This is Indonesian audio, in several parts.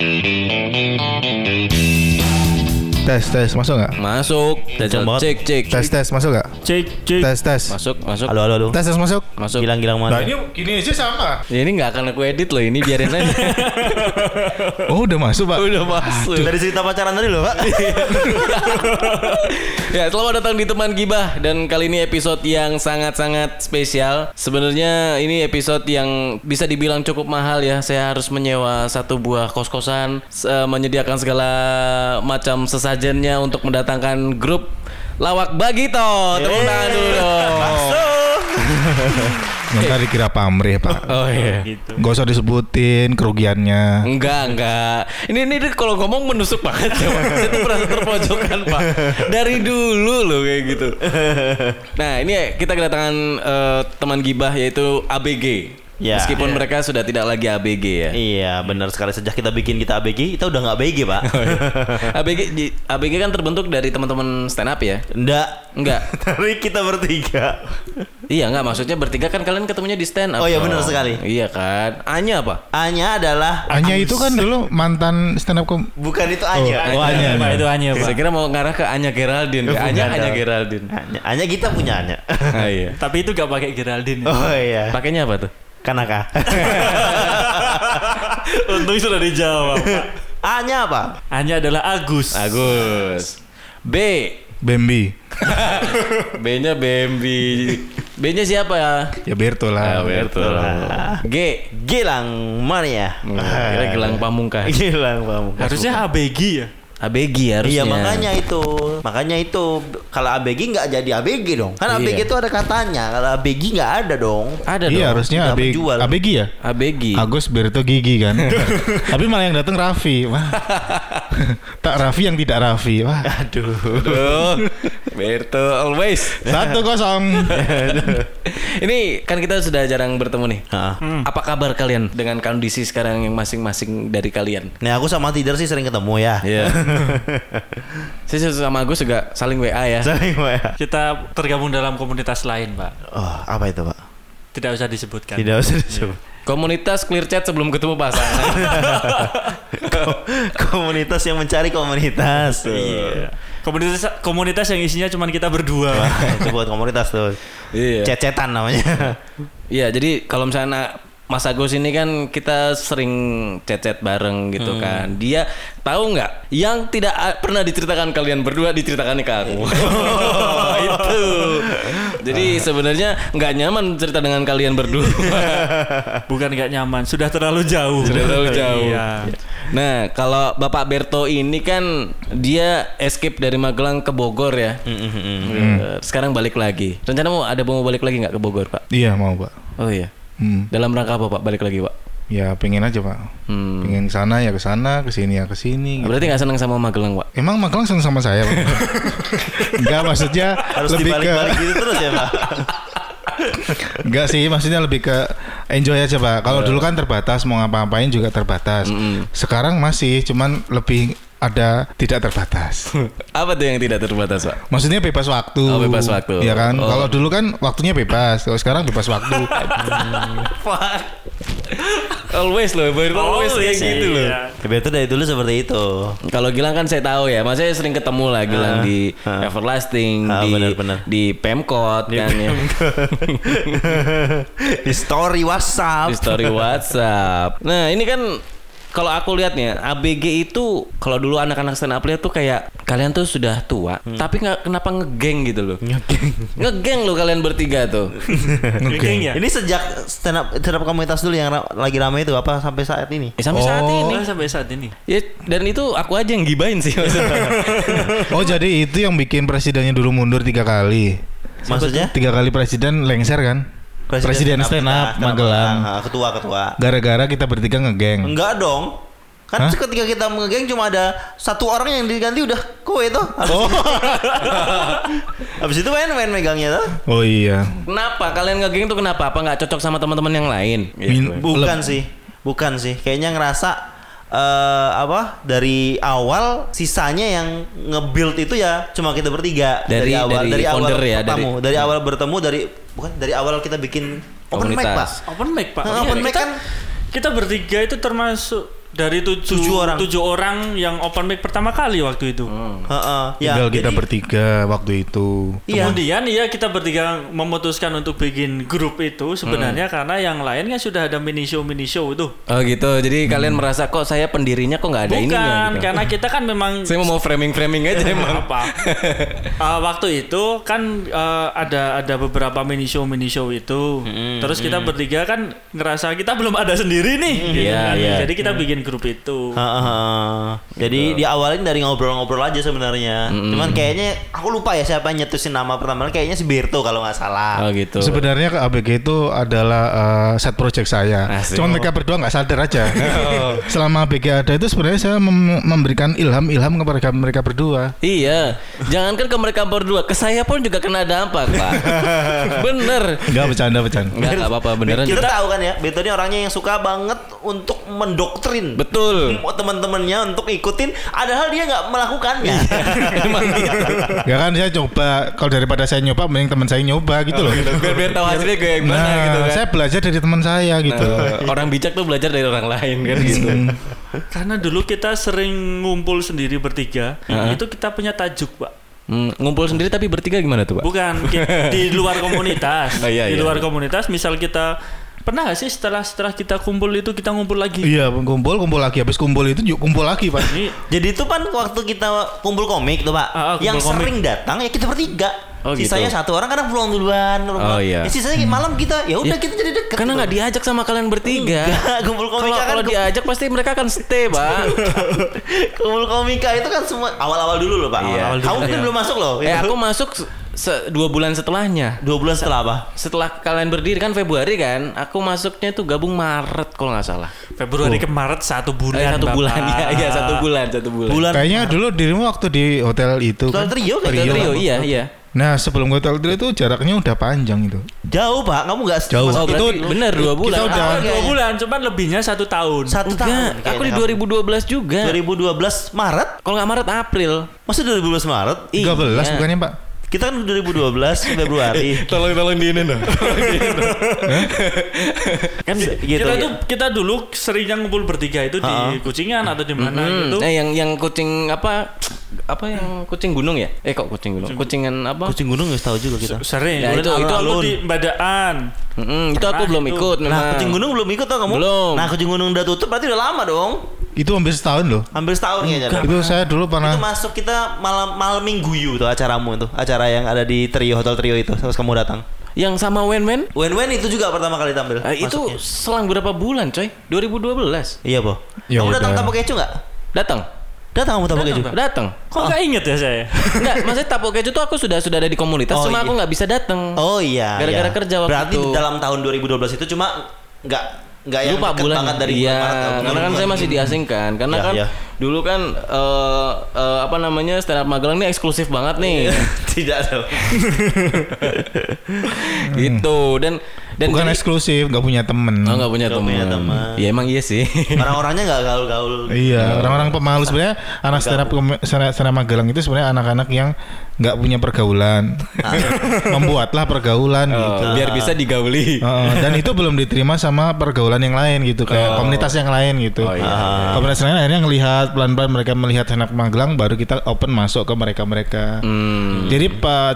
Música Tes tes masuk nggak? Masuk. Banget. cek cek. Tes tes masuk nggak? Cek, cek. Tes tes. Masuk masuk. Halo halo halo. Tes tes masuk. Masuk. Gilang-gilang Nah mana? ini gini aja sama. Ya, ini nggak akan aku edit loh ini biarin aja. Oh udah masuk pak. Udah masuk. Dari cerita pacaran tadi loh, Pak. Ya, selamat datang di teman gibah dan kali ini episode yang sangat-sangat spesial. Sebenarnya ini episode yang bisa dibilang cukup mahal ya. Saya harus menyewa satu buah kos-kosan, s- eh, menyediakan segala macam sesajennya untuk mendatangkan grup Lawak Bagito. Tepuk tangan dulu. dong. Ntar dikira pamrih pak. Oh iya. Gitu. Gak usah disebutin kerugiannya. Enggak, enggak. Ini ini kalau ngomong menusuk banget ya, tuh merasa terpojokan, Pak. Dari dulu loh kayak gitu. Nah, ini kita kedatangan eh, teman gibah yaitu ABG. Ya. Meskipun mereka sudah tidak lagi ABG ya. Iya, benar sekali. Sejak kita bikin kita ABG, kita udah nggak ABG, Pak. ABG di- ABG kan terbentuk dari teman-teman stand up ya? Enggak. Enggak. Dari kita bertiga. iya, enggak maksudnya bertiga kan kalian ketemunya di stand up. Oh iya, benar sekali. Iya kan? Anya apa? Anya adalah Anya itu kan dulu mantan stand up kom. bukan itu Anya. Oh, Anya. Pak, itu hanya, Pak. Saya kira mau ngarah ke Anya Geraldine. Eh, Anya Anya. Geraldine. Anya, Anya kita punya Anya. Ah, iya. Tapi itu gak pakai Geraldine. oh iya. Pakainya apa tuh? Kanaka. Untung sudah dijawab. Anya apa? Hanya adalah Agus. Agus. B. Bambi. B-nya Bambi. B-nya siapa ya? Ya Berto Ah, lah. betul. G. Gilang Mania. Kira Gilang Pamungkas. Gilang Pamungkas. Harusnya ABG ya. ABG harusnya. Iya makanya itu, makanya itu kalau ABG nggak jadi ABG dong. Kan Iya. ABG itu ada katanya, kalau ABG nggak ada dong. Ada Iya dong. harusnya Nggak ABG, menjual. ABG ya. ABG. Agus Berto Gigi kan. Tapi malah yang datang Raffi. Wah. tak Raffi yang tidak Raffi. Wah. Aduh. Aduh. Berto always. Satu kosong. Ini kan kita sudah jarang bertemu nih. Hah. Apa kabar kalian dengan kondisi sekarang yang masing-masing dari kalian? Nih aku sama Tider sih sering ketemu ya. Iya. Saya sama Agus juga saling WA ya. Sering ya. Kita tergabung dalam komunitas lain, Pak. Oh, apa itu pak? Tidak usah disebutkan. Tidak usah disebut. Komunitas clear chat sebelum ketemu pasangan. komunitas yang mencari komunitas. Tuh. Iya. Komunitas komunitas yang isinya cuma kita berdua, Pak. itu buat komunitas tuh. Iya. Cecetan namanya. Iya, jadi kalau misalnya Mas Agus ini kan kita sering chat-chat bareng gitu kan. Dia tahu nggak yang tidak a- pernah diceritakan kalian berdua diceritakan ke aku. itu. Jadi sebenarnya nggak nyaman cerita dengan kalian berdua. Bukan nggak nyaman, sudah terlalu jauh. Sudah terlalu jauh. Iya. Nah, kalau Bapak Berto ini kan dia escape dari Magelang ke Bogor ya. Eh, Sekarang balik lagi. Rencana mau ada mau balik lagi nggak ke Bogor, Pak? iya mau pak. Oh iya. Hmm. Dalam rangka apa, Pak? Balik lagi, Pak? Ya pengen aja pak. Hmm. Pengen sana ya ke sana, ke sini ya ke sini. gitu. Berarti nggak senang sama Magelang, Pak? Emang Magelang seneng sama saya pak? Enggak maksudnya Harus lebih ke dibalik-balik gitu terus ya pak. Enggak sih, maksudnya lebih ke enjoy aja pak. Kalau dulu kan terbatas, mau ngapa-ngapain juga terbatas. Mm-mm. Sekarang masih, cuman lebih ada tidak terbatas. Apa tuh yang tidak terbatas, Pak? Maksudnya bebas waktu. Oh, bebas waktu. Iya kan? Oh. Kalau dulu kan waktunya bebas, kalau sekarang bebas waktu. Always loh, Berto always kayak Always, gitu loh. iya. Tapi itu dari dulu seperti itu. Kalau Gilang kan saya tahu ya, maksudnya sering ketemu lah Gilang Ah, di ah. Everlasting, Ah, di benar-benar. di Pemkot kan ya. Di story WhatsApp. di story WhatsApp. Nah, ini kan kalau aku lihat nih, ABG itu kalau dulu anak-anak stand up lihat tuh kayak kalian tuh sudah tua, tapi nggak kenapa ngegeng gitu loh. ngegeng loh kalian bertiga tuh. Geng ya? Ini sejak stand up, stand up komunitas dulu yang ra- lagi ramai itu apa sampai saat ini? Eh, sampai saat Oh. ini. Oh, sampai saat ini. Ya, dan itu aku aja yang gibain sih maksudnya. oh jadi itu yang bikin presidennya dulu mundur tiga kali. Maksudnya? Tiga kali presiden lengser kan? Presiden, stand up, kita, Magelang. Ah, Ketua ketua. Gara-gara kita bertiga ngegeng. Enggak dong. Kan Hah? ketika kita ngegeng cuma ada satu orang yang diganti udah kowe tuh. Habis, Oh. habis itu main main megangnya tuh. Oh iya. kenapa kalian ngegeng tuh kenapa? Apa nggak cocok sama teman-teman yang lain? Min- Bukan sih. Bukan sih. Kayaknya ngerasa eh apa dari awal sisanya yang nge-build itu ya cuma kita bertiga Dari- awal dari awal founder ya, bertemu dari- dari, awal bertemu dari bukan dari awal kita bikin open mic pak. Open mic, Pak. Nah, Iya, open mic kita, kan- kita bertiga itu termasuk dari tujuh, Tujuh orang. tujuh orang yang open mic pertama kali waktu itu. Heeh. Ya, Tinggal kita jadi- bertiga waktu itu. Iya. Kemudian ya kita bertiga memutuskan untuk bikin grup itu sebenarnya karena yang lain kan sudah ada mini show mini show itu. Oh gitu. Jadi kalian merasa kok saya pendirinya kok nggak ada Bukan, ininya gitu. karena kita kan memang Saya mau framing-framing aja emang. apa? Uh, waktu itu kan uh, ada ada beberapa mini show mini show itu. Terus kita bertiga kan ngerasa kita belum ada sendiri nih. gitu Iya, kan. iya. Jadi kita bikin grup itu. Heeh, heeh. Jadi diawalin dari ngobrol-ngobrol aja sebenarnya. Cuman kayaknya aku lupa ya siapa yang nyetusin nama pertama. Kayaknya si Berto kalau nggak salah. Oh gitu. Sebenarnya ke ABG itu adalah eh, set project saya. Asik. Cuma mereka berdua nggak sadar aja. Selama ABG ada itu sebenarnya saya mem- memberikan ilham-ilham kepada mereka berdua. Iya, jangankan ke mereka berdua, ke saya pun juga kena dampak, Pak. Bener. Enggak bercanda bercanda. Enggak enggak apa-apa beneran. Kita tahu kan ya, Berto ini orangnya yang suka banget untuk mendoktrin. Betul. Mau teman-temannya untuk ikutin, padahal dia nggak melakukannya. Ya kan saya coba kalau daripada saya nyoba mending teman saya nyoba gitu loh. Biar biar tahu hasilnya kayak gimana Nah, gitu kan. saya belajar dari teman saya gitu. Nah, orang bijak tuh belajar dari orang lain kan gitu. Karena dulu kita sering ngumpul sendiri bertiga, itu kita punya tajuk, Pak. Hmm, ngumpul sendiri tapi bertiga gimana tuh, Pak? Bukan di luar komunitas. Oh, iya, di iya. luar komunitas, misal kita pernah gak sih setelah setelah kita kumpul itu kita ngumpul lagi? Iya, kumpul kumpul lagi habis kumpul itu juga kumpul lagi, Pak. Ini Jadi itu kan waktu kita kumpul komik tuh pak, Ah, ah, yang komik. sering datang ya kita bertiga. Oh, Sisanya gitu. satu orang kadang pulang duluan. Oh, iya. Ya, sisanya kayak malam kita, ya udah Ya, kita jadi deket. Karena gitu. nggak diajak sama kalian bertiga. Enggak, kumpul komika Kalau kan kalau diajak pasti mereka akan stay, Pak. kumpul komika itu kan semua awal-awal dulu loh pak. Iya. Awal-awal dulu. Kamu kan Iya. belum masuk loh. eh aku masuk se- dua bulan setelahnya. dua bulan setelah apa? Setelah kalian berdiri kan Februari kan, aku masuknya tuh gabung Maret kalau nggak salah. Februari ke Maret satu bulan. Eh, satu Bapak. bulan ya, iya satu bulan, satu bulan. Bulan Kayaknya dulu dirimu waktu di hotel itu Hotel kan. Trio kan? Hotel Trio, iya iya. Nah, sebelum hotel Trio itu jaraknya udah panjang itu. jauh pak, kamu nggak Jauh. Oh, itu bener dua bulan. Kita udah dua bulan, cuman lebihnya satu tahun. satu tahun. Aku di kayaknya. 2012 juga. 2012 Maret, Kalau nggak Maret April. masa 2012 Maret? 13 Iya. bukannya, Pak? Kita kan 2012 Februari. Tolong tolong diinin dong. kan gitu. kita tuh kita dulu seringnya ngumpul bertiga itu di. Kucingan atau di mana Hmm, gitu. eh yang yang kucing apa apa yang kucing gunung ya? Eh kok kucing gunung? Kucingan apa? Kucing gunung nggak tahu juga kita. Sering. Ya, itu- itu itu aku di Badaan. Mm-mm, itu aku belum itu. ikut memang. Nah, kucing gunung belum ikut tau kamu? Belum. Nah, kucing gunung udah tutup berarti udah lama dong. Itu hampir setahun loh. Hampir setahun kayaknya. dah. Itu saya dulu Itu pernah masuk kita malam malam minggu tuh acaramu tuh. Acara yang ada di Trio Hotel Trio itu. Terus kamu datang. Yang sama Wen Wen? Wen Wen itu juga pertama kali tampil. Eh, itu masuknya. selang berapa bulan, coy? 2012. Iya, Po. Ya kamu datang tamu kecu nggak? Datang. Datang kamu tamu kecu. Datang. Kok nggak inget ya saya? Enggak, maksudnya tapo keju tuh aku sudah sudah ada di komunitas, Oh, cuma iya. aku nggak bisa datang. Oh iya. Gara-gara iya. kerja waktu Berarti itu. dalam tahun 2012 itu cuma nggak nggak yang lupa bulan banget dari iya, bulan Maret karena kan bulan- saya masih diasingkan. Karena Ya, kan ya. dulu kan eh, eh, apa namanya stand up Magelang ini eksklusif banget nih. Tidak dong. gitu. Dan dan bukan jadi- eksklusif, nggak punya temen. oh nggak punya teman. ya emang iya sih Orang-orangnya nggak gaul-gaul. Iya, orang-orang pemalu sebenarnya anak stand up stand Magelang itu sebenarnya anak-anak yang nggak punya pergaulan. Membuatlah pergaulan Oh, gitu. biar bisa digauli Heeh, dan itu belum diterima sama pergaulan yang lain gitu kayak komunitas yang lain gitu. Oh, iya. Komunitas lain akhirnya ngelihat pelan-pelan mereka melihat stand up Magelang baru kita open masuk ke mereka-mereka. Hmm. Jadi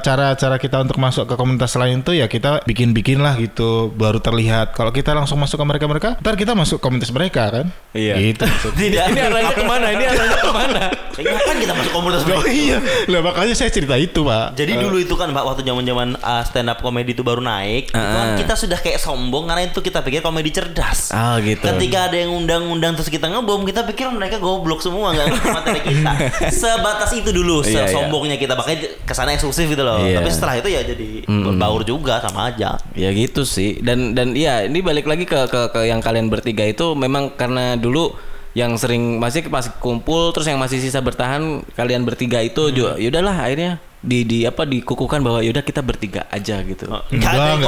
cara-cara kita untuk masuk ke komunitas lain tuh ya kita bikin-bikin lah gitu baru terlihat. Kalau kita langsung masuk ke mereka-mereka, ntar kita masuk komunitas mereka kan? Iya. Gitu. Tidak. ini arahnya ke mana ini arahnya ke mana Eh, Ngapain kita masuk komunitas Oh mereka? iya, lah makanya saya cerita itu pak. Jadi dulu itu kan Pak waktu zaman-zaman uh, stand up komedi itu baru naik, itu kan Ah. kita sudah kayak sombong karena itu kita pikir komedi cerdas. ah gitu Ketika ada yang undang-undang terus kita ngebom, kita pikir mereka goblok semua nggak ngerti materi kita. Sebatas itu dulu, Iya, iya. sombongnya kita makanya ke sana eksklusif gitu loh. Iya. Tapi setelah itu ya jadi Mm. baur juga sama aja. Ya gitu sih. Dan dan iya, ini balik lagi ke ke, ke yang kalian bertiga itu memang karena dulu yang sering masih pas kumpul terus yang masih sisa bertahan kalian bertiga itu juga yaudahlah akhirnya di di apa dikukuhkan bahwa yaudah kita bertiga aja gitu. Nggak ada yang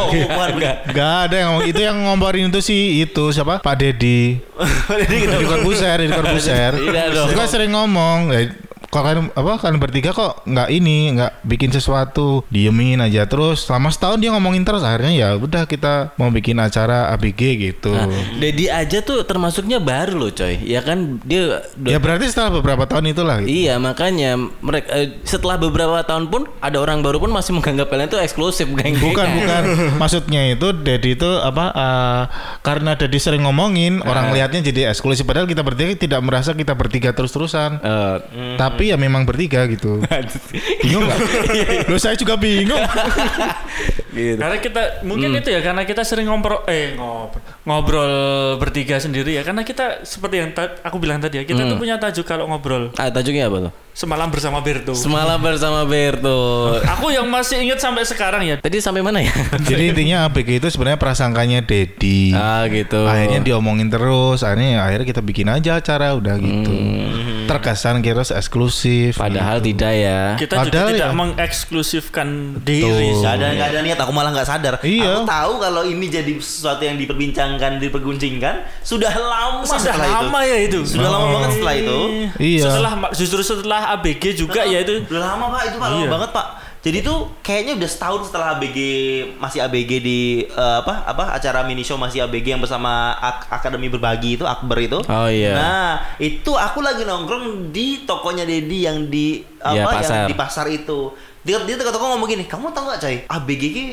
enggak. Gak ada yang ngomong. Itu yang ngomporin itu sih itu siapa? Pak Dedi Jadi kita di Corbusier di Corbusier Tidak dong. Itu kan sering ngomong. Ya, kok kalian apa kalian bertiga kok nggak ini nggak bikin sesuatu diemin aja terus selama setahun dia ngomongin terus akhirnya ya udah kita mau bikin acara ABG gitu. Nah, Dedi aja tuh termasuknya baru loh coy. Ya kan dia Ya berarti setelah beberapa tahun itulah. Gitu. Iya makanya mereka eh, setelah beberapa tahun pun ada orang baru pun masih menganggap kalian itu eksklusif geng Bukan bukan maksudnya itu Dedi itu apa eh, karena Dedi sering ngomongin orang lihatnya jadi eksklusif padahal kita bertiga tidak merasa kita bertiga terus terusan. Eh, Tapi ya memang bertiga gitu. bingung nggak? Loh saya juga bingung. gitu. Karena kita mungkin itu ya karena kita sering ngobrol eh ngobrol ngobrol bertiga sendiri ya karena kita seperti yang ta- aku bilang tadi ya kita tuh punya tajuk kalau ngobrol Ah, tajuknya apa tuh? Semalam bersama Berto. Semalam bersama Berto. aku yang masih ingat sampai sekarang ya. Tadi sampai mana ya? Jadi intinya ABG itu sebenarnya prasangkanya Dedi. ah gitu. Akhirnya diomongin terus, akhirnya ya akhirnya kita bikin aja acara udah gitu. Hmm. Terkesan kira eksklusif. Padahal tidak ya. Kita juga Padahal tidak ya. mengeksklusifkan diri. Tuh. Gak ada gak ada niat aku malah nggak sadar. Iya. Aku tahu kalau ini jadi sesuatu yang diperbincangkan, diperguncingkan sudah lama Sudah setelah lama itu. ya itu. Sudah lama banget setelah itu. Iya. Setelah justru setelah ABG juga ya itu. Udah lama pak, itu pak lama Iya. banget pak. Jadi tuh kayaknya udah setahun setelah ABG masih ABG di eh, apa apa acara mini show masih ABG yang bersama Ak- Akademi Berbagi itu Akbar itu. Oh, iya. Nah itu aku lagi nongkrong di tokonya Dedi yang di Iya, apa pasar. yang di pasar itu. Dia dia toko ngomong gini, kamu tahu nggak coy? ABG ini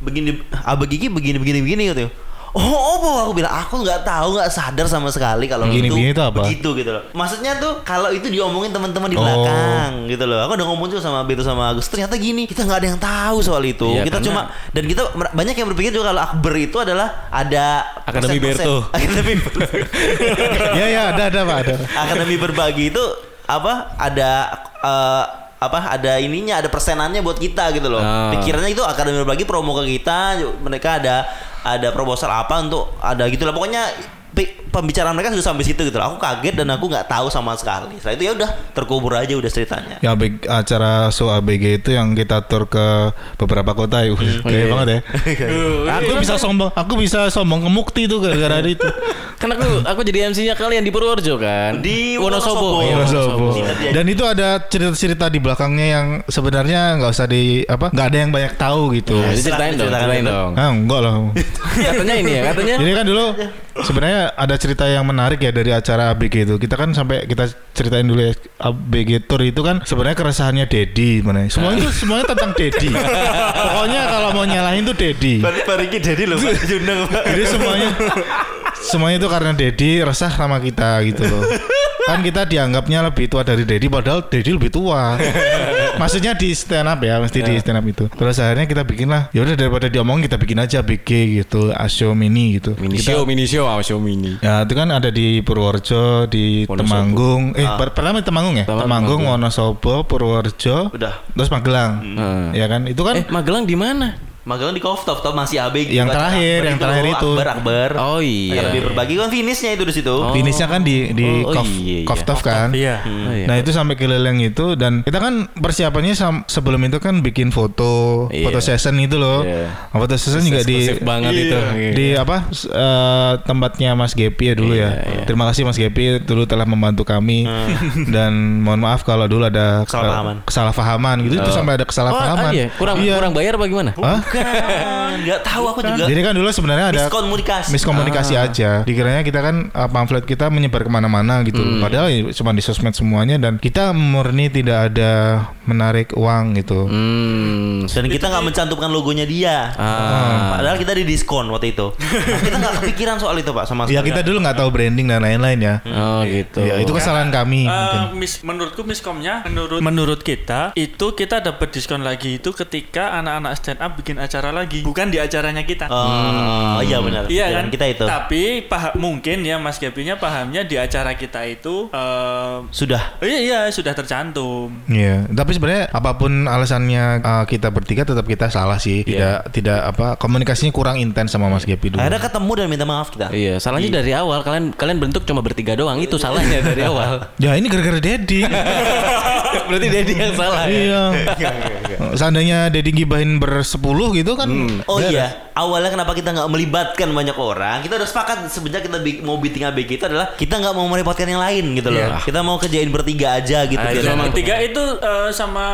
begini ABG ini begini begini begini gitu. Oh, apa? Aku bilang aku nggak tahu, nggak sadar sama sekali kalau Begini, itu, begini itu apa? begitu gitu loh. Maksudnya tuh kalau itu diomongin teman-teman di Oh. belakang gitu loh. Aku udah ngomong juga sama Beto sama Agus. Ternyata gini, kita nggak ada yang tahu soal itu. Iya, kita karena- cuma dan kita banyak yang berpikir juga kalau Akbar itu adalah ada Akademi. Berto. Akademi ya ya ada ada pak ada. Akademi berbagi itu apa? Ada eh, apa? Ada ininya, ada persenannya buat kita gitu loh. Ah. Pikirannya itu akademi berbagi promo ke kita. Mereka ada ada proposal apa untuk ada gitu lah. Pokoknya pembicaraan mereka sudah sampai situ gitu loh. Aku kaget dan aku nggak tahu sama sekali. Setelah itu ya udah terkubur aja udah ceritanya. Ya ABG, acara show ABG itu yang kita tur ke beberapa kota ya. Hmm. Gaya banget ya. Iya. aku bisa sombong, aku bisa sombong ke Mukti itu gara-gara itu. Kan aku aku jadi MC-nya kalian di Purworejo kan. Di Wonosobo. Wonosobo. Iya, Dan itu ada cerita-cerita di belakangnya yang sebenarnya nggak usah di apa, nggak ada yang banyak tahu gitu. Nah, ceritain dong, ceritain dong. Ah, enggak lah. katanya ini ya, katanya. Jadi kan dulu sebenarnya ada cerita yang menarik ya dari acara ABG itu. Kita kan sampai kita ceritain dulu ya ABG Tour itu kan sebenarnya keresahannya Dedi sebenarnya. Semuanya itu semuanya tentang Dedi. Pokoknya kalau mau nyalahin tuh Dedi. Pariki jadi loh Pak. Jadi semuanya semuanya itu karena Dedi resah sama kita gitu loh. Kan kita dianggapnya lebih tua dari Dedi padahal Dedi lebih tua. Maksudnya di stand up ya, mesti di stand up itu. Terus akhirnya kita bikin lah. Ya udah daripada diomongin kita bikin aja BG gitu, Asio Mini gitu. Mini Kita- show, mini show, ah, show mini. Ya itu kan ada di Purworejo, di Wonosobo. Temanggung. Eh per- pertama di Temanggung ya? Temanggung, Temanggung. Wonosobo, Purworejo, Udah. terus Magelang. Hmm. Ya kan? Itu kan Eh, Magelang di mana? Magelang di Koftov tau masih ABG. Yang Acara terakhir, Akbar yang terakhir itu. Akbar Akbar. Oh iya. Akademi berbagi kan finishnya itu di situ. Oh. finishnya kan di di Oh, Kof, iya, iya. Koftov kan. Iya. Oh, iya. Nah itu sampai keliling itu dan kita kan persiapannya sebelum itu kan bikin foto, Iya. foto session itu loh. Iya. Nah, Foto session juga di banget itu. di apa eh, tempatnya Mas Gepi ya dulu Iya, ya. iya. Terima kasih Mas Gepi dulu telah membantu kami dan mohon maaf kalau dulu ada ke- Kesalahpahaman. kesalahpahaman gitu itu Oh. sampai ada Oh, kesalahpahaman. ah, iya. Kurang Iya. kurang bayar apa gimana? Hah? Kan, nggak tahu aku juga. Jadi kan dulu sebenarnya ada Miskomunikasi. miskomunikasi Ah. aja. Dikiranya kita kan uh, pamflet kita menyebar ke mana-mana gitu. Hmm. Padahal ya cuma di sosmed semuanya dan kita murni tidak ada menarik uang gitu. Hmm. Dan kita nggak mencantumkan logonya dia. Ah. Padahal kita di diskon waktu itu. Nah, kita nggak kepikiran soal itu pak sama Ya sekali. kita dulu nggak tahu branding dan lain-lain ya. Oh gitu. Ya itu kesalahan kami. Eh, mungkin. mis- menurutku miskomnya menurut menurut kita itu kita dapat diskon lagi itu ketika anak-anak stand up bikin acara lagi bukan di acaranya kita Oh, iya benar. Iya kan kita itu. tapi paham mungkin ya Mas Gabinya pahamnya di acara kita itu eh, Sudah. iya iya sudah tercantum Iya, tapi sebenarnya apa pun alasannya uh, kita bertiga tetap kita salah sih. Tidak tidak apa komunikasinya kurang intens sama Mas Gepi dulu. Akhirnya ketemu dan minta maaf kita. Iya, salahnya dari awal kalian kalian bentuk cuma bertiga doang. Itu salahnya dari awal. Ya ini gara-gara Dedi. Berarti Dedi yang salah. ya? iya. Seandainya Dedi gibahin bersepuluh gitu kan. Oh beres. iya, awalnya kenapa kita nggak melibatkan banyak orang kita udah sepakat sebenarnya kita mau bikin ABG itu adalah kita nggak mau merepotkan yang lain gitu loh Iya. kita mau kerjain bertiga aja gitu Ah, itu biar- memang Tiga itu eh, sama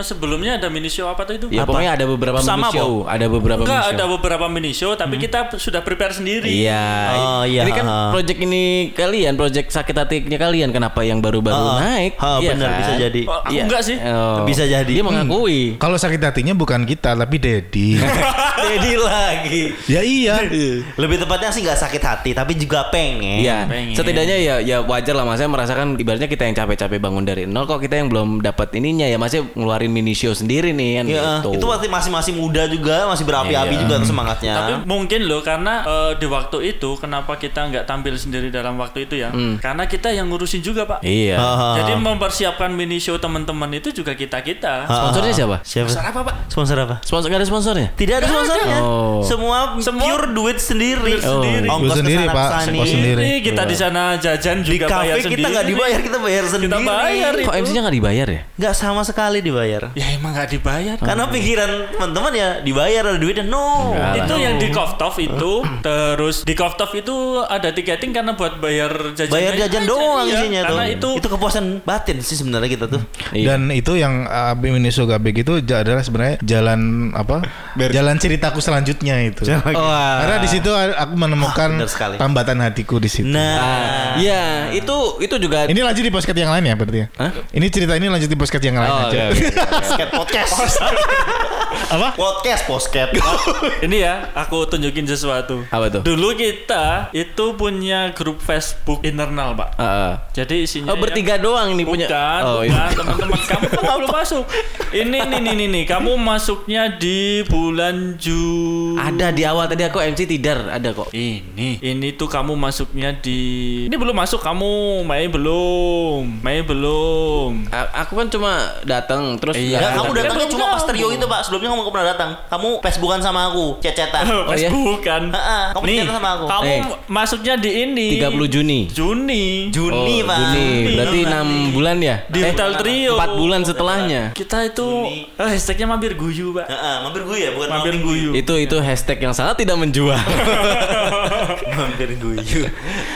sebelumnya ada mini show apa tuh itu? Ya Apa? pokoknya ada beberapa Sama, mini show, ada beberapa Enggak, mini show. ada beberapa mini show tapi kita sudah prepare sendiri. Iya. Oh, iya, Ini kan ha. project ini kalian, project sakit hatinya kalian kenapa yang baru-baru Ha, naik? ha, Iya benar, kan? bisa jadi. Oh, aku Iya. enggak sih. Oh. Bisa jadi. Dia mengakui. Kalau sakit hatinya bukan kita tapi Dedi. Dedi lagi ya iya. lebih tepatnya sih nggak sakit hati tapi juga pengen Iya, pengen. setidaknya ya ya wajar lah mas. Merasakan ibaratnya kita yang capek-capek bangun dari nol kok kita yang belum dapat ininya ya masih ngeluarin mini show sendiri nih kan Ya, gitu. itu masih masih masih muda juga masih berapi-api Iya. juga semangatnya Tapi mungkin loh karena eh, di waktu itu kenapa kita nggak tampil sendiri dalam waktu itu ya? Karena kita yang ngurusin juga pak. Iya. Jadi mempersiapkan mini show teman-teman itu juga kita kita. Ha, ha, Sponsornya siapa? Siapa? Sponsor apa pak? Sponsor apa? Sponsor nggak ada sponsornya? Tidak ada sponsornya. Oh. Semua, Semua pure duit sendiri. Duit Ongkos sendiri, Pak. Ongkos sendiri. Kita di sana jajan Di juga bayar kafe sendiri. kita nggak dibayar, kita bayar sendiri. Kita bayar Kok. MC-nya nggak dibayar ya? Nggak sama sekali dibayar. Ya emang nggak dibayar. Karena pikiran teman-teman ya dibayar ada duitnya. No. Enggak lah. itu yang di Koftov itu terus di Koftov itu ada tiketing karena buat bayar jajan Bayar jajan doang isinya tuh. karena itu itu kepuasan batin sih sebenarnya kita tuh. Iya. Dan itu yang uh, Miniso Gabek itu ja- adalah sebenarnya jalan apa? Jalan ceritaku selanjutnya itu. Wah. Karena di situ aku menemukan sekali. tambatan hatiku di situ. Nah, Ah, Iya, itu itu juga Ini lanjut di podcast yang lain ya berarti ya? Hah? Ini cerita ini lanjut di podcast yang lain Oh, aja. iya, iya, iya. Podcast podcast. Apa? podcast podcast. ini ya aku tunjukin sesuatu Apa tuh? dulu kita itu punya grup Facebook internal pak Ah, ah. jadi isinya Oh bertiga doang nih punya. Bukan, Oh, bukan iya. teman-teman kamu kamu belum masuk. Ini nih nih nih nih, kamu masuknya di bulan Juni. Ada di awal tadi aku MC Tidar ada kok. Ini, ini tuh kamu masuknya di. Ini belum masuk kamu, Mei belum, Mei belum. A- aku kan cuma datang terus Iya. Ya, nggak- kamu datangnya kan cuma pas trio itu, Pak. Sebelumnya kamu nggak pernah datang. Kamu Facebookan sama aku, cecetan. Oh, iya? Facebook kan. Heeh, kamu Nih, cerita sama aku. kamu Eh. masuknya di ini. 30 Juni. Juni. Juni, Oh, Pak. Juni. Berarti Juni. 6 bulan ya? Di Hotel Trio. 4 bulan setelahnya. Kita itu Juni. eh, hashtagnya mampir guyu, Pak. Heeh, mampir gue ya, bukan Mampir guyu. Itu itu hashtag yang sangat tidak menjual. mampir guyu.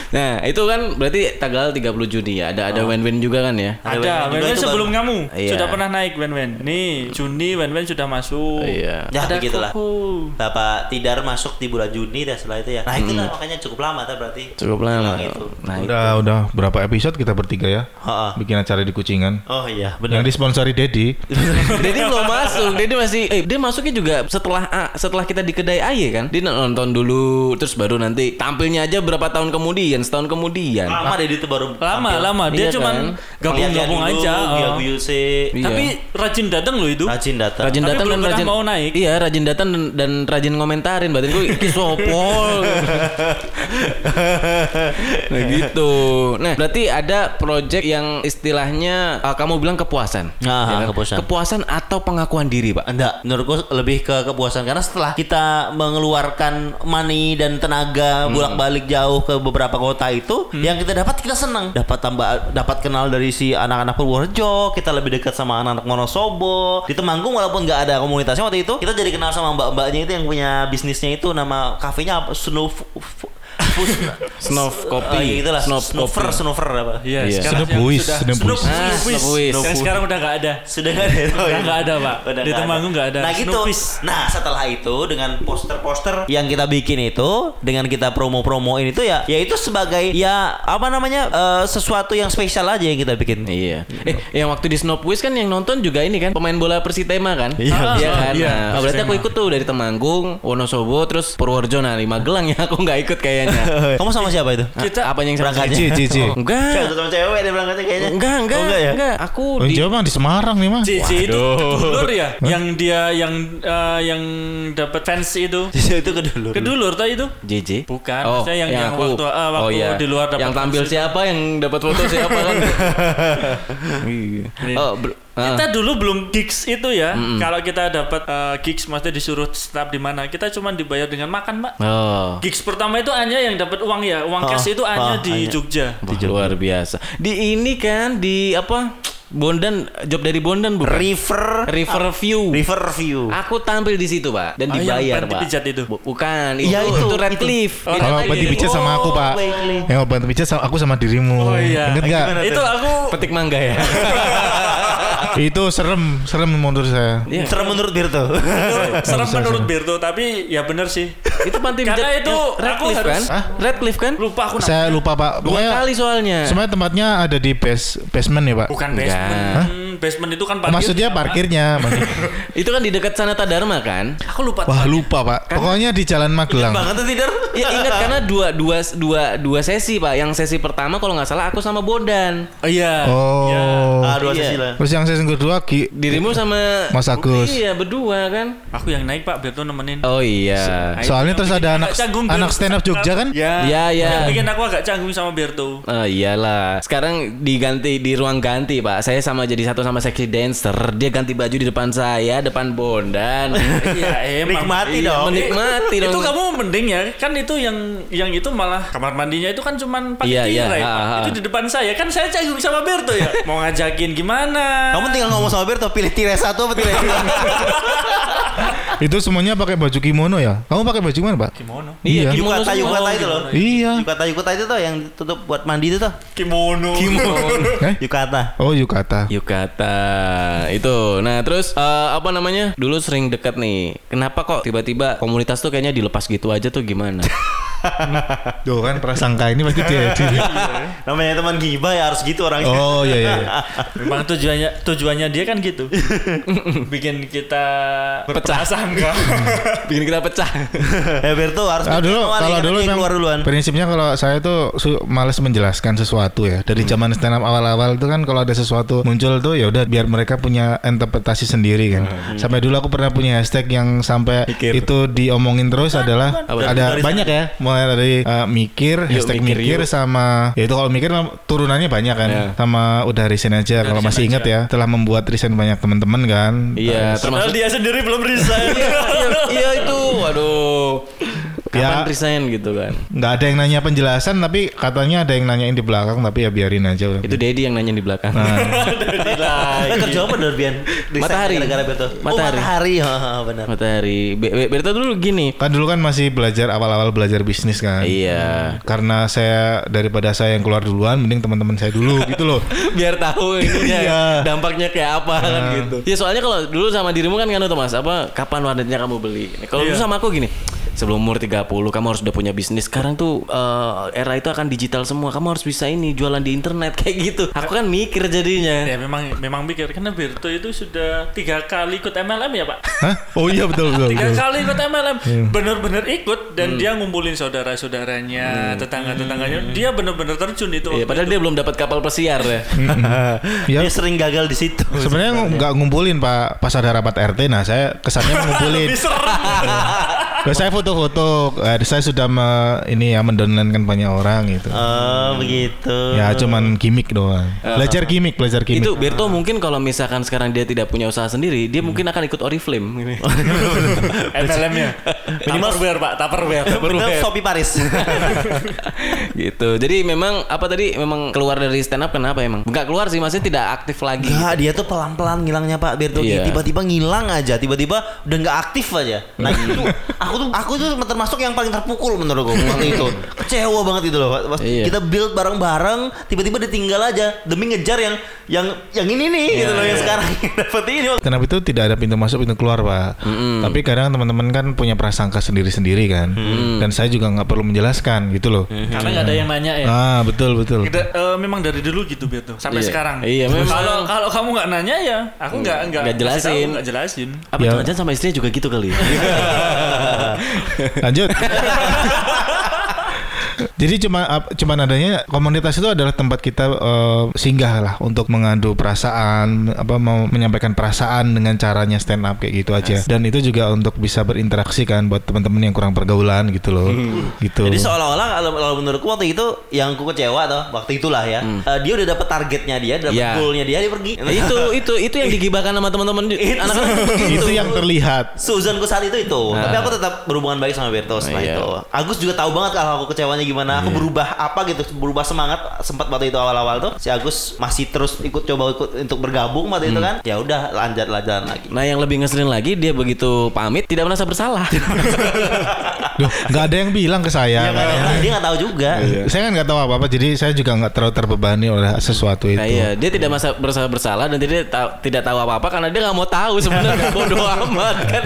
nah, itu kan berarti tanggal 30 Juni ya. Ada ada win-win juga kan ya? Ada itu sebelum kamu Iya. sudah pernah naik Wen-Wen. Nih, Juni Wen-Wen sudah masuk. Iya. Ya, Ada begitulah. Koko. Bapak Tidar masuk di bulan Juni dan setelah itu ya. Nah, itu lah makanya cukup lama tuh berarti. Cukup lama. Bilang itu. Nah, itu. Udah udah berapa episode kita bertiga ya? Heeh. Bikin acara di Kucingan. Oh iya, benar. Yang disponsori Dedi. Dedi belum masuk. Dedi masih eh dia masuknya juga setelah A- setelah kita di kedai Aye kan. Dia nonton dulu terus baru nanti tampilnya aja berapa tahun kemudian, setahun kemudian. Lama deh itu baru Lama, tampil. lama. Dia Iya cuman kan? gabung-gabung aja. dulu, oh. Sih. Iya. Tapi rajin datang loh itu. Rajin datang. Rajin Tapi datang dan rajin mau naik. Iya, rajin datang dan, dan rajin ngomentarin. Berarti gue "Iki sopol. nah gitu. Nah, berarti ada project yang istilahnya uh, kamu bilang kepuasan. Ah, Ya kan? kepuasan. Kepuasan atau pengakuan diri, Pak? Enggak, menurutku lebih ke kepuasan karena setelah kita mengeluarkan money dan tenaga bolak-balik jauh ke beberapa kota itu, yang kita dapat kita senang. Dapat tambah dapat kenal dari si anak-anak Purworejo, kita lebih dekat sama anak-anak Wonosobo. Di Temanggung walaupun nggak ada komunitasnya waktu itu, kita jadi kenal sama mbak-mbaknya itu yang punya bisnisnya itu nama kafenya apa? Snow Fus- Snuff Oh, kopi. iya, itulah Snuff snuffer, kopi. snuffer apa? Iya, Iya. sekarang Boys, sudah. Ah, Snoop Boys. Yang sekarang udah nggak ada. Sudah nggak ada. Oh, Udah nggak ada, Pak. Udah Di Temanggung nggak ada. Nah gitu. Nah setelah itu dengan poster-poster yang kita bikin itu, dengan kita promo-promoin itu ya, ya itu sebagai ya apa namanya eh, sesuatu yang spesial aja yang kita bikin. Iya. Eh, yang waktu di Snow Quiz kan yang nonton juga ini kan pemain bola Persitema kan? Iya. Iya kan? Iya, Nah, oh, berarti aku ikut tuh dari Temanggung, Wonosobo, terus Purworejo nah Magelang ya aku nggak ikut kayaknya. Kamu sama siapa itu? Kita apa yang berangkatnya. Cici, cici. Kayak Enggak. sama cewek dia berangkatnya kayaknya. Enggak, enggak, Oh, enggak ya? enggak. Aku Oh, di Jawa di Semarang nih mah. Cici itu kedulur ya, yang dia yang eh, yang dapat fans itu. itu kedulur. Kedulur tuh itu. JJ. Bukan, Oh, maksudnya yang- yang waktu- ah, oh, waktu iya. di luar dapat Yang tampil siapa, yang dapat foto siapa kan? Iya. Oh, ah. Kita dulu belum gigs itu ya. Kalau kita dapat eh, gigs maksudnya disuruh stop di mana, kita cuma dibayar dengan makan, Pak. Oh. Gigs pertama itu hanya yang dapat uang ya, uang Ah, cash itu hanya ah, di hanya. Jogja. Wah, luar biasa. Di ini kan di apa? Bondan job dari Bondan bukan? River River View. River View. Aku tampil di situ, Pak, dan Ah, yang dibayar, bantu Pak. pijat itu? Bu- Bukan, Iya, itu, itu, itu Redcliffe. Oh, Beda Kalau lagi. bantu pijat sama aku pak. Yang mau bantu pijat sama aku sama dirimu Oh, iya. Ingat nggak? Gimana Itu aku petik mangga ya. Itu serem Serem menurut saya Iya. Serem menurut Birto. serem menurut Berto tapi ya bener sih. itu panti Karena itu Redcliffe kan? harus- Hah? Redcliffe kan? Lupa aku. Saya lupa pak Dua kali soalnya. Sebenarnya tempatnya ada di base, basement ya pak Bukan basement. Basement itu kan parkir. Maksudnya parkirnya Itu kan di dekat Sanata Dharma kan? Aku lupa. Wah lupa pak Pokoknya di Jalan Magelang Banget tuh tidur. Ya ingat karena dua dua dua dua sesi pak. Yang sesi pertama kalau nggak salah aku sama Bondan. Oh iya. Oh Iya. Ah, dua Iya. sesi lah. Terus yang sesi kedua Ki Dirimu sama Mas Agus. Iya berdua kan. Aku yang naik Pak Berto nemenin. Oh iya. Soalnya terus ada anak Canggung anak stand up Jogja kan Ya. Iya, iya. Yang bikin aku agak canggung sama Berto. Oh iyalah. Sekarang diganti di ruang ganti, Pak. Saya sama jadi satu sama sexy dancer. Dia ganti baju di depan saya, depan Bondan. Iya, emang. Nikmati Iya, dong. menikmati dong. Itu kamu mending ya. Kan itu yang yang itu malah kamar mandinya itu kan cuman pakai Iya, iya. tirai, Pak. Ha, ha. Itu di depan saya. Kan saya canggung sama Berto ya. Mau ngajakin gimana? Kamu tinggal ngomong sama Birto pilih tirai satu apa tirai dua. Itu semuanya pakai baju kimono ya Kamu pakai baju mana pak? Kimono. Iya, Iya. kimono Yukata semua. yukata itu loh. Iya Yukata yukata itu tuh yang tutup buat mandi itu tuh. Kimono. Eh? Yukata. Oh yukata Yukata itu. Nah terus eh, apa namanya? Dulu sering dekat nih. Kenapa kok tiba-tiba komunitas tuh kayaknya dilepas gitu aja tuh gimana? Tuh kan prasangka ini pasti dia Namanya teman gibah ya harus gitu orangnya. Oh iya iya iya. Memang tujuannya tujuannya dia kan gitu. Bikin kita Pecah. berprasangka. Bikin kita pecah. Birto harus Ah, dulu kalau dulu keluar duluan. prinsipnya kalau saya tuh males menjelaskan sesuatu ya dari zaman stand up awal-awal itu kan kalau ada sesuatu muncul tuh ya udah biar mereka punya interpretasi sendiri kan sampai dulu aku pernah punya hashtag yang sampai itu diomongin terus adalah ada banyak ya mulai dari uh, mikir Yuk, hashtag mikir, mikir, yuk. sama ya itu kalau mikir turunannya banyak kan Ya. sama udah resign aja kalau resign masih ingat ya telah membuat resign banyak teman-teman kan Iya, Padahal termasuk dia sendiri belum resign. iya, iya itu. Waduh. Kapan Ya. resign gitu kan? nggak ada yang nanya penjelasan tapi katanya ada yang nanyain di belakang tapi ya biarin aja udah. Itu Dedi yang nanya di belakang. Nah, Eh, kerja apa Dorbian? Matahari. Gara-gara Birto. Oh, Matahari. matahari. Oh, benar. Matahari. Be Be- Berta dulu gini. kan dulu kan masih belajar awal-awal belajar bisnis kan. Iya. Karena saya daripada saya yang keluar duluan, mending teman-teman saya dulu gitu loh. Biar tahu ininya Iya. dampaknya kayak apa kan gitu. Ya soalnya kalau dulu sama dirimu kan kan tuh Mas, apa kapan warnetnya kamu beli? Kalau dulu Iya. sama aku gini, sebelum umur 30 kamu harus udah punya bisnis. Sekarang tuh eh, era itu akan digital semua. Kamu harus bisa ini jualan di internet kayak gitu. Aku kan mikir jadinya. ya memang memang pikir karena Berto itu sudah tiga kali ikut MLM ya Pak. Hah? Oh iya betul betul. Tiga betul. kali ikut MLM, Iya. bener-bener ikut Hmm. dan dia ngumpulin saudara-saudaranya, tetangga-tetangganya. Dia bener-bener terjun itu. Iya, waktu padahal itu. dia belum dapat kapal pesiar ya. Ya, Dia sering gagal di situ. sebenarnya nggak ngumpulin Pak pas ada rapat RT. Nah saya kesannya ngumpulin. Lebih serem. Terus saya foto-foto. Eh, saya sudah me- ini ya mendownloadkan banyak orang gitu. Oh, begitu. Ya cuman gimmick doang. Belajar gimmick, belajar gimmick. Itu Berto mungkin kalau misalkan sekarang dia tidak punya usaha sendiri, dia mungkin akan ikut Oriflame. Gini. MLM-nya. Tupperware Pak, Tupperware. Sopi Paris. gitu. Jadi memang apa tadi memang keluar dari stand up kenapa emang? Enggak keluar sih, maksudnya tidak aktif lagi. Enggak, dia tuh pelan-pelan ngilangnya Pak Berto. Iya. Tiba-tiba ngilang aja, tiba-tiba udah nggak aktif aja. Nah itu aku tuh aku tuh termasuk yang paling terpukul menurutku waktu itu. Kecewa banget itu loh. Pas Iya. Kita build bareng-bareng, tiba-tiba ditinggal aja demi ngejar yang yang yang ini nih gitu loh yang sekarang dapat ini. Kenapa itu tidak ada pintu masuk pintu keluar pak? Tapi kadang teman-teman kan punya prasangka sendiri-sendiri kan, dan saya juga nggak perlu menjelaskan gitu loh. Karena nggak ada yang nanya ya. Ah betul betul. Kita, eh, memang dari dulu gitu Berto sampai Iya. sekarang. Iya, memang. Kalau kalau kamu nggak nanya ya, aku nggak nggak jelasin. nggak jelasin. Apa Ya. jangan-jangan sama istrinya juga gitu kali? Lanjut. Jadi cuma cuman adanya komunitas itu adalah tempat kita eh, singgah lah untuk mengadu perasaan, apa mau menyampaikan perasaan dengan caranya stand up kayak gitu aja. Dan itu juga untuk bisa berinteraksi kan buat teman-teman yang kurang pergaulan gitu loh. Gitu. Jadi seolah-olah kalau, menurutku waktu itu yang aku kecewa tuh waktu itulah ya. eh, dia udah dapet targetnya dia, dapat Iya. goalnya dia, dia pergi. itu itu itu yang digibahkan sama teman-teman Itu- anak-anak itu yang terlihat. Suzanku saat itu itu, tapi aku tetap berhubungan baik sama Berto setelah Iya. itu. Agus juga tahu banget kalau aku kecewanya gimana. Gimana aku berubah apa gitu berubah semangat sempat waktu itu awal-awal tuh si Agus masih terus ikut coba ikut untuk bergabung waktu itu kan ya udah lanjut lanjut lagi Nah yang lebih ngeselin lagi dia begitu pamit tidak merasa bersalah. Duh, nggak ada yang bilang ke saya. ya, tahu. dia nggak tahu juga Saya kan nggak tahu apa-apa, jadi saya juga nggak terlalu terbebani oleh sesuatu itu. Nah, iya, dia tidak merasa bersalah bersalah dan dia tahu- tidak tahu apa-apa karena dia nggak mau tahu sebenarnya bodoh amat kan.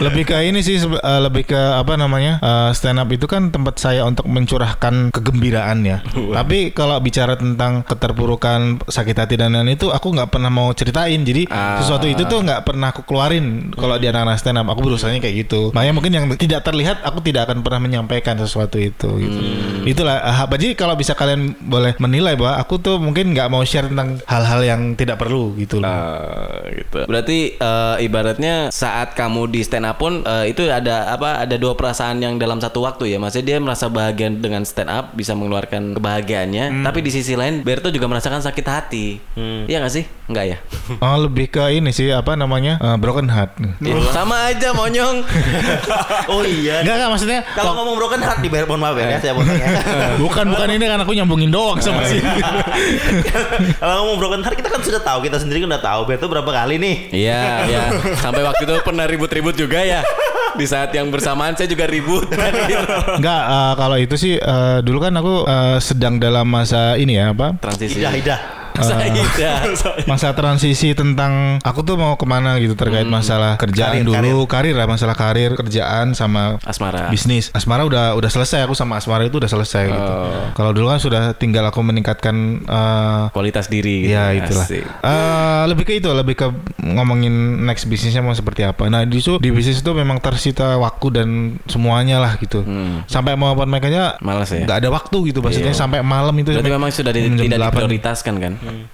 lebih ke ini sih eh, lebih ke apa namanya eh, stand up itu kan tempat saya untuk mencurahkan kegembiraan ya tapi kalau bicara tentang keterpurukan sakit hati dan lain itu aku nggak pernah mau ceritain jadi Ah. sesuatu itu tuh nggak pernah aku keluarin kalau di anak-anak stand up aku berusahanya kayak gitu makanya mungkin yang tidak terlihat aku tidak akan pernah menyampaikan sesuatu itu gitu itulah ah, jadi kalau bisa kalian boleh menilai bahwa aku tuh mungkin nggak mau share tentang hal-hal yang tidak perlu gitu loh Eh, gitu. Berarti eh, ibaratnya saat kamu di stand up pun eh, itu ada apa? Ada dua perasaan yang dalam satu waktu ya. Maksudnya dia merasa bahagia dengan stand up, bisa mengeluarkan kebahagiaannya. Tapi di sisi lain Berto juga merasakan sakit hati. Iya nggak sih? Enggak ya? Oh lebih ke ini sih apa namanya eh, broken heart. Ya, sama aja monyong. oh iya Enggak enggak maksudnya kalau ngomong broken heart di mohon maaf ya saya potong ya bukan bukan ini kan aku nyambungin doang sama sih. kalau ngomong broken heart kita kan sudah tahu kita sendiri kan udah tahu Berto berapa kali nih Iya, ya. Sampai waktu itu pernah ribut-ribut juga ya. Di saat yang bersamaan saya juga ribut. kan, gitu. Enggak eh, kalau itu sih eh, dulu kan aku eh, sedang dalam masa ini ya apa? Transisi. Ida Ida Saya Masa transisi tentang aku tuh mau ke mana gitu terkait masalah kerjaan Karir, dulu, karir. lah masalah karir, kerjaan sama Asmara. bisnis. Asmara udah udah selesai aku sama Asmara itu udah selesai gitu. Kalau dulu kan sudah tinggal aku meningkatkan eh, Kualitas diri. gitu. Iya itulah. Asik. Eh, lebih ke itu, lebih ke ngomongin next bisnisnya mau seperti apa. Nah di situ di bisnis itu memang tersita waktu dan semuanya lah gitu. Sampai mau open mic aja Malas ya? nggak ada waktu gitu. Maksudnya sampai malam itu. Berarti sampai memang sudah di- tidak 8. diprioritaskan kan?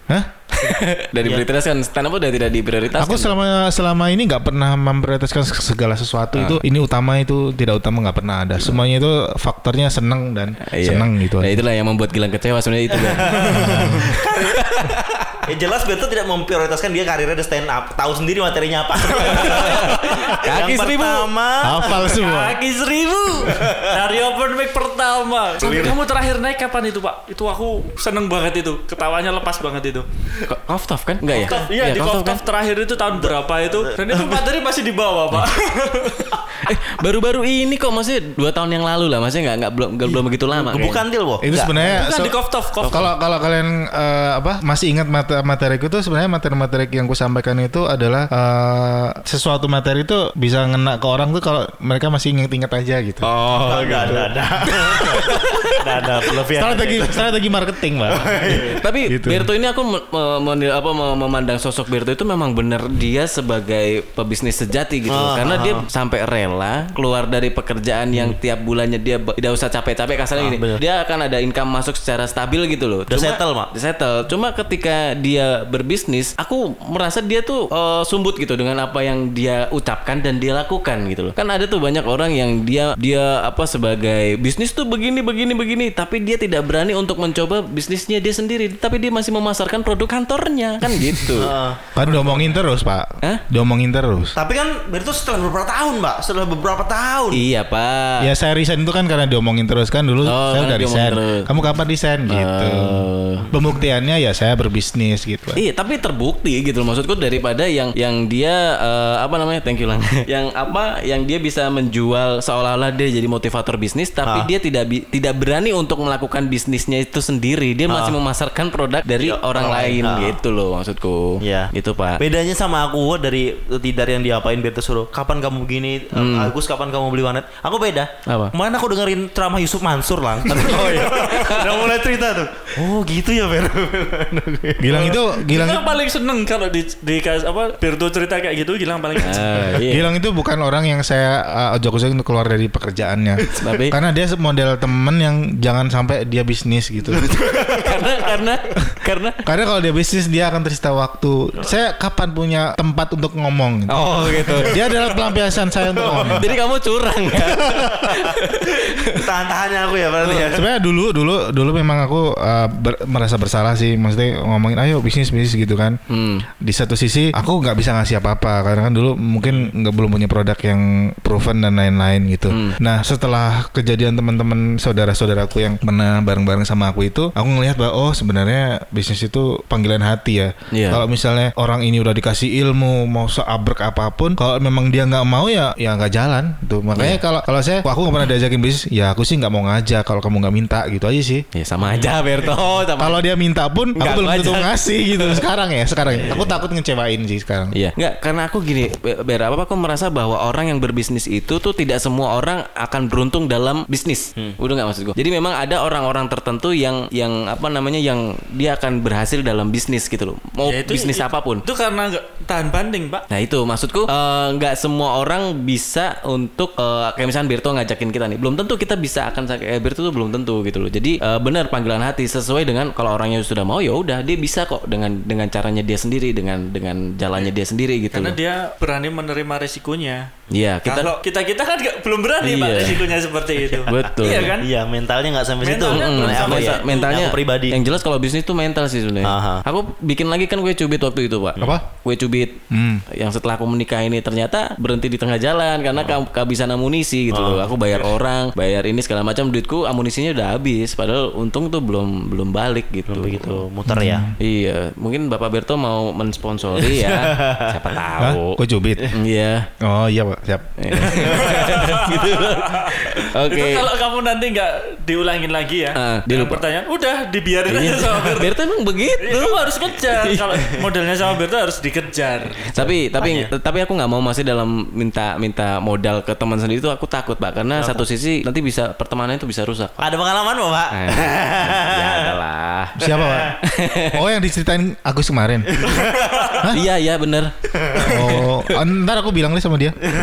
Hah? Dari prioritaskan stand up udah tidak diprioritaskan. Aku selama selama ini nggak pernah memprioritaskan segala sesuatu itu ini utama itu tidak utama nggak pernah ada. Semuanya itu faktornya seneng dan Iya. seneng gitu. Nah itulah yang membuat Gilang kecewa sebenarnya itu kan. Ya jelas Berto tidak memprioritaskan dia karirnya di stand up. Tahu sendiri materinya apa. Kaki Yang seribu. pertama, Hafal semua. Kaki seribu dari open mic pertama. Sampai kamu terakhir naik kapan itu pak? Itu aku seneng banget itu. Ketawanya lepas banget itu. Koftov kan? Enggak ya? Kof- Iya di Koftov Koftov terakhir itu tahun berapa itu? Dan itu materi masih di bawah pak. Eh, baru-baru ini kok maksudnya dua tahun yang lalu lah, maksudnya nggak nggak belum nggak belum begitu lama. bukan deal, Bo. Itu sebenarnya Bukan so- di Koftov. Kalau kalau kalian eh, apa masih ingat mate- materiku tuh sebenarnya materi-materi yang ku sampaikan itu adalah eh, sesuatu materi itu bisa ngena ke orang tuh kalau mereka masih ingat-ingat aja gitu. Oh, ada, ada. Ada, ada. Berlebihan. Strategi strategi marketing, Pak. Tapi Gitu. Berto ini aku apa me- memandang sosok Berto itu memang benar dia sebagai pebisnis sejati gitu. Ah, Karena ah, dia sampai rela keluar dari pekerjaan yang tiap bulannya dia tidak usah capek-capek kasarnya gini. bener. Dia akan ada income masuk secara stabil gitu loh. Udah settle, Mak. Udah settle. Cuma ketika dia berbisnis, aku merasa dia tuh eh, sumbut gitu dengan apa yang dia ucapkan dan dia lakukan gitu loh. Kan ada tuh banyak orang yang dia dia apa sebagai bisnis tuh begini begini begini, tapi dia tidak berani untuk mencoba bisnisnya dia sendiri, tapi dia masih memasarkan produk kantornya kan gitu. Heeh. Kan diomongin terus, Pak. Hah? Diomongin terus. Tapi kan Berto setelah beberapa tahun, Mbak. Setelah beberapa tahun. iya pak. Ya saya resign itu kan karena diomongin terus kan dulu Oh, saya karena udah resign. terus. Kamu kapan resign gitu. Oh. Pembuktiannya ya saya berbisnis gitu. Iya, tapi terbukti gitu loh. Maksudku daripada yang yang dia eh, apa namanya? Thank you lang. yang apa? Yang dia bisa menjual seolah-olah dia jadi motivator bisnis, tapi Ah. dia tidak tidak berani untuk melakukan bisnisnya itu sendiri. Dia masih memasarkan produk dari Ya, orang, orang lain. Ah. gitu loh maksudku. Iya. Gitu pak. Bedanya sama aku dari tidak yang diapain Berto suruh. Kapan kamu begini? Agus kapan kamu beli warnet? Aku beda. Apa? Kemarin aku dengerin ceramah Yusuf Mansur lang. oh iya. Udah mulai cerita tuh. Oh gitu ya Ber. Gilang itu Gilang Gilang paling seneng kalau di, di apa Berto cerita kayak gitu Gilang paling seneng. Ah, iya. Gilang itu bukan orang yang saya uh, ojok-ojok untuk keluar dari pekerjaannya. Tapi? Karena dia model temen yang jangan sampai dia bisnis gitu. karena karena karena Karena kalau dia bisnis dia akan tersita waktu. Saya kapan punya tempat untuk ngomong? Gitu. oh gitu. Dia adalah pelampiasan saya untuk ngomong. Jadi kamu curang ya? Tahan-tahannya aku ya berarti ya. Sebenarnya dulu dulu dulu memang aku uh, ber- merasa bersalah sih, maksudnya ngomongin ayo bisnis bisnis gitu kan. Hmm. Di satu sisi aku nggak bisa ngasih apa-apa karena kan dulu mungkin nggak belum punya produk yang proven dan lain-lain gitu. Nah setelah kejadian teman-teman saudara-saudaraku yang pernah bareng-bareng sama aku itu, aku ngelihat bahwa oh sebenarnya bisnis itu panggilan hati ya. Iya. Kalau misalnya orang ini udah dikasih ilmu mau seabrek apa pun, kalau memang dia nggak mau ya ya nggak jalan. Tuh makanya kalau kalau saya aku nggak pernah diajakin bisnis, ya aku sih nggak mau ngajak kalau kamu nggak minta gitu aja sih. Ya sama aja Berto. Sama Kalau dia minta pun aku Nggak, belum aku tentu ajak. ngasih gitu sekarang ya sekarang. Aku takut ngecewain sih sekarang. Iya, enggak karena aku gini, Be- Ber, apa aku merasa bahwa orang yang berbisnis itu tuh tidak semua orang akan beruntung dalam bisnis. Udah nggak maksud gue. Jadi memang ada orang-orang tertentu yang yang apa namanya yang dia akan berhasil dalam bisnis gitu loh. Mau Ya, itu- bisnis itu- apa pun. Itu karena nggak tahan banding, Pak. Nah itu maksudku eh, nggak semua orang bisa untuk eh, kayak misalnya Berto ngajakin kita nih belum tentu kita bisa akan kayak Berto tuh belum tentu gitu loh jadi eh, benar panggilan hati sesuai dengan kalau orangnya sudah mau ya udah dia bisa kok dengan dengan caranya dia sendiri dengan dengan jalannya dia sendiri gitu Karena loh dia berani menerima resikonya. Iya kita Kalau kita kita kan nggak- belum berani Pak Iya. resikonya seperti itu. Betul. Iya kan? Iya mentalnya nggak sampai situ. Mentalnya belum Nah, sampai aku situ. ya. mentalnya Aku pribadi. yang jelas kalau bisnis tuh mental sih sebenarnya Aha. aku bikin lagi kan kue cubit waktu itu pak Apa? kue cubit Hmm. yang setelah aku menikah ini ternyata berhenti di tengah jalan karena ke- kehabisan amunisi gitu loh aku bayar orang bayar ini segala macam duitku amunisinya udah habis padahal untung tuh belum belum balik gitu begitu muter ya. iya mungkin bapak Berto mau mensponsori ya siapa Hah? tahu Kok cubit? iya Oh iya pak, siap. gitu oke Itu kalau kamu nanti nggak diulangin lagi ya. Lupa. pertanyaan, udah dibiarin aja sama Berto. Berto emang begitu Iya, kamu harus kejar. Kalau modelnya sama Berto harus dikejar. tapi tapi tapi aku nggak mau masih dalam minta minta modal ke teman sendiri itu aku takut pak karena satu sisi nanti bisa pertemanan itu bisa rusak pak. Ada pengalaman mau pak? Eh, ya adalah Siapa pak? Oh yang diceritain Agus kemarin. iya iya bener Oh, ntar aku bilang deh sama dia.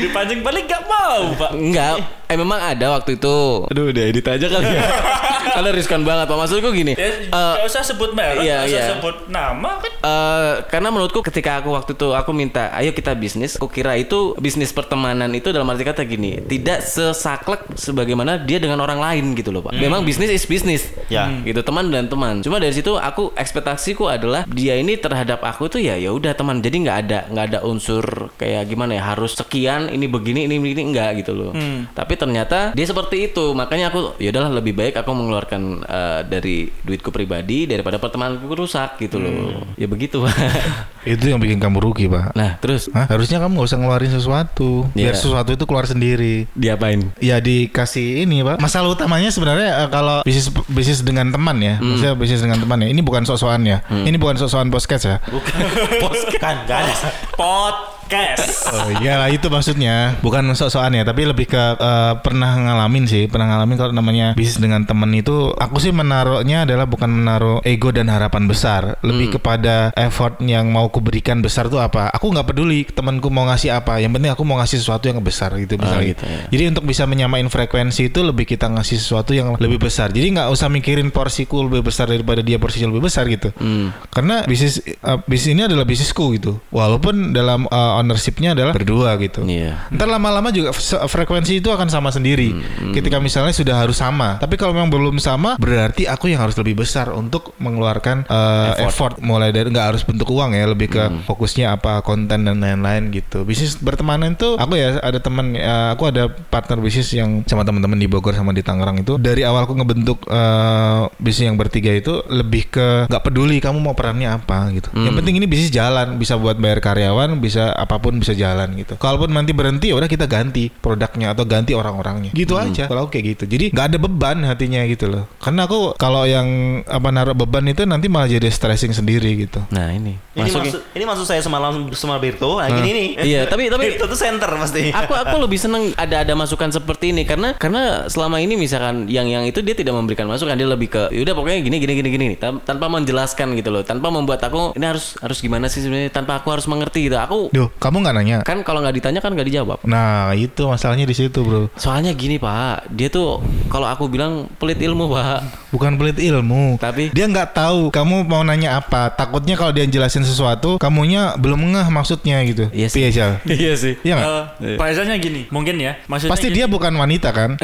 Dipancing balik nggak mau, Pak. enggak. Eh memang ada waktu itu. Aduh udah edit aja kali ya. Karena riskan banget pak. Maksudku gini Ya, eh, nggak usah sebut merek, iya, nggak usah iya. sebut nama kan. Eh, karena menurutku ketika aku waktu itu aku minta ayo kita bisnis aku kira itu bisnis pertemanan itu dalam arti kata gini tidak sesaklek sebagaimana dia dengan orang lain gitu loh pak. Memang bisnis is bisnis Ya. gitu teman dan teman. Cuma dari situ aku ekspektasiku adalah dia ini terhadap aku tuh ya ya udah teman. Jadi nggak ada nggak ada unsur kayak gimana ya harus sekian ini begini ini begini enggak gitu loh tapi ternyata dia seperti itu makanya aku ya udahlah lebih baik aku mengeluarkan eh, dari duitku pribadi daripada pertemananku rusak gitu loh ya begitu Pak. Itu yang bikin kamu rugi pak. nah terus Hah? Harusnya kamu nggak usah ngeluarin sesuatu. Biar Iya. sesuatu itu keluar sendiri. diapain Ya dikasih ini pak. Masalah utamanya sebenarnya eh, kalau bisnis bisnis dengan teman ya, maksudnya bisnis dengan teman ya. Ini bukan sok-sokan ya. Ini bukan sok-sokan podcast ya. Kan gak ada. Podcast. Oh iya lah itu maksudnya. Bukan sok-sokan ya tapi lebih ke eh, pernah ngalamin sih pernah ngalamin kalau namanya bisnis dengan temen itu aku sih menaruhnya adalah bukan menaruh ego dan harapan besar. Lebih kepada effort yang mau kuberikan besar tuh apa? Aku nggak peduli temanku mau ngasih apa yang penting aku mau ngasih sesuatu yang besar gitu misalnya. Gitu ya. jadi untuk bisa menyamain frekuensi itu lebih kita ngasih sesuatu yang lebih besar. Jadi nggak usah mikirin porsiku lebih besar daripada dia porsinya lebih besar gitu. Karena bisnis eh, bisnis ini adalah bisnisku gitu. Walaupun dalam eh, ownershipnya adalah berdua gitu Iya. Ntar lama-lama juga frekuensi itu akan sama sendiri. Hmm, Ketika misalnya sudah harus sama. Tapi kalau memang belum sama, berarti aku yang harus lebih besar untuk mengeluarkan uh, effort. Mulai dari nggak harus bentuk uang ya, lebih ke Hmm. fokusnya apa konten dan lain-lain gitu. Bisnis bertemanan itu aku ya ada teman, uh, aku ada partner bisnis yang sama teman-teman di Bogor sama di Tangerang itu. Dari awal aku ngebentuk uh, bisnis yang bertiga itu lebih ke nggak peduli kamu mau perannya apa gitu. Hmm. Yang penting ini bisnis jalan, bisa buat bayar karyawan, bisa apa pun bisa jalan gitu. Kalaupun nanti berhenti ya udah kita ganti produknya atau ganti orang-orangnya. Gitu Hmm. aja. Kalau kayak gitu. Jadi nggak ada beban hatinya gitu loh. Karena aku kalau yang apa naruh beban itu nanti malah jadi stressing sendiri gitu. nah ini Ini Masuk maksud ini maksud saya semalam sama Birto. Nah, gini nih. Iya, tapi- tapi- Birto tuh center pasti. aku aku lebih seneng ada ada masukan seperti ini karena karena selama ini misalkan yang yang itu dia tidak memberikan masukan dia lebih ke yaudah pokoknya gini gini gini gini tan- tanpa menjelaskan gitu loh tanpa membuat aku ini harus harus gimana sih sebenarnya tanpa aku harus mengerti gitu aku Duh, Kamu nggak nanya. Kan kalau nggak ditanya kan nggak dijawab. Nah itu masalahnya di situ bro. Soalnya gini pak, dia tuh kalau aku bilang pelit ilmu pak. Bukan pelit ilmu. Tapi- dia nggak tahu kamu mau nanya apa. Takutnya kalau dia jelasin sesuatu, kamunya belum ngeh maksudnya gitu. Iya sih. Iya sih. Iya nggak? Eh, bahasanya gini, mungkin ya. Maksudnya Pasti gini. dia bukan wanita kan?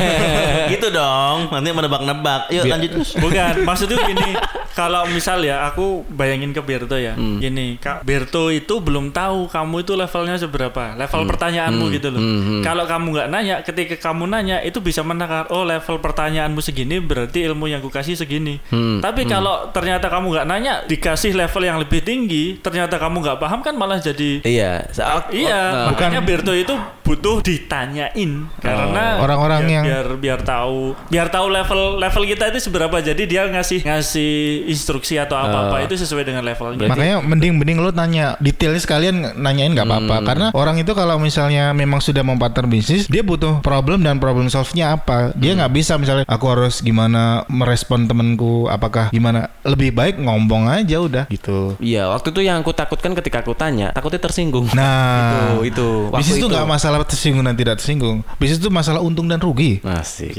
gitu dong. Nanti menebak-nebak. Yuk lanjut terus. Bukan, maksudnya gini. Kalau misal ya, aku bayangin ke Berto ya. Hmm. Gini, Kak Berto itu belum tahu kamu itu levelnya seberapa, level Hmm. pertanyaanmu gitu loh. Kalau kamu nggak nanya, ketika kamu nanya itu bisa menakar, oh level pertanyaanmu segini, berarti ilmu yang aku kasih segini. Hmm. Tapi kalau ternyata kamu nggak nanya, dikasih level yang lebih tinggi, ternyata kamu nggak paham kan malah jadi Iya. Saat, Iya, oh, nah, makanya Berto itu butuh ditanyain karena Oh, Orang-orang biar, yang- biar biar tahu biar tahu level level kita itu seberapa. Jadi dia ngasih ngasih instruksi atau apa apa Oh. itu sesuai dengan levelnya. Makanya mending mending lo tanya detailnya sekalian nanyain nggak apa-apa Hmm. karena orang itu kalau misalnya memang sudah mau partner bisnis dia butuh problem dan problem solve-nya apa dia Hmm. nggak bisa misalnya aku harus gimana merespon temanku apakah gimana lebih baik ngomong aja udah gitu Iya, waktu itu yang aku takutkan ketika aku tanya, takutnya tersinggung. nah itu itu. Waktu bisnis itu nggak masalah tersinggung dan tidak tersinggung bisnis itu masalah untung dan rugi Asik.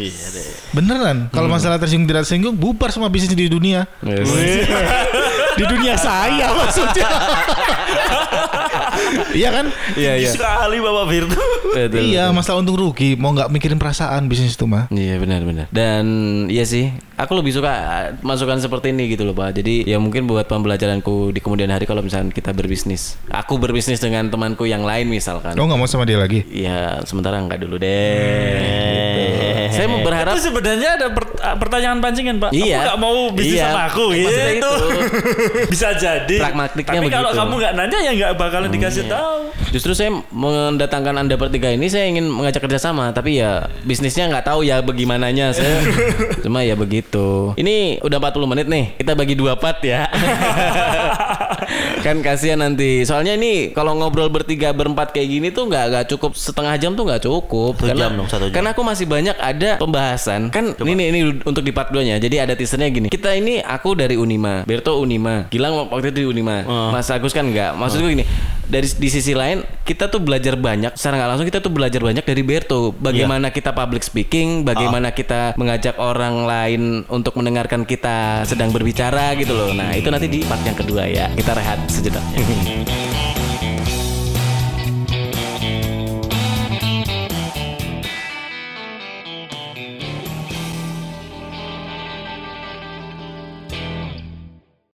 beneran kalau Hmm. masalah tersinggung tidak tersinggung bubar semua bisnis di dunia Yes. di dunia saya maksudnya iya kan Iya iya. Sekali Bapak Virtu. Betul, iya, betul. masalah untung rugi, mau nggak mikirin perasaan bisnis itu mah. Iya benar-benar. Dan iya sih, aku lebih suka uh, masukan seperti ini gitu loh pak. Jadi ya mungkin buat pembelajaranku di kemudian hari kalau misalnya kita berbisnis. Aku berbisnis dengan temanku yang lain misalkan. Lo nggak mau sama dia lagi? Ya sementara enggak dulu deh. Gitu. Saya mau berharap itu sebenarnya ada per- pertanyaan pancingan pak. Iya. Kamu nggak mau bisnis Iya. sama aku gitu. itu. Bisa jadi. Pragmatiknya Tapi kalau begitu. kamu nggak nanya ya nggak bakalan dikasih tahu. Justru saya mendatangkan anda bertiga ini saya ingin mengajak kerjasama, tapi ya bisnisnya nggak tahu ya bagaimananya saya. Cuma ya begitu. Ini udah 40 menit nih, kita bagi dua part ya. kan kasihan nanti. Soalnya ini kalau ngobrol bertiga berempat kayak gini tuh nggak nggak cukup setengah jam tuh nggak cukup. Satu karena, jam dong, satu jam. Karena aku masih banyak ada pembahasan. Kan ini ini untuk di part 2 nya. Jadi ada teasernya gini. Kita ini aku dari Unima, Berto Unima, Gilang waktu itu di Unima, Mas Agus kan enggak. Maksudku gini, dari di sisi lain kita tuh belajar banyak secara nggak langsung kita tuh belajar banyak dari Berto. Bagaimana kita public speaking, bagaimana kita mengajak orang lain untuk mendengarkan kita sedang berbicara gitu loh. Nah, itu nanti di part yang kedua ya. Kita rehat sejenak.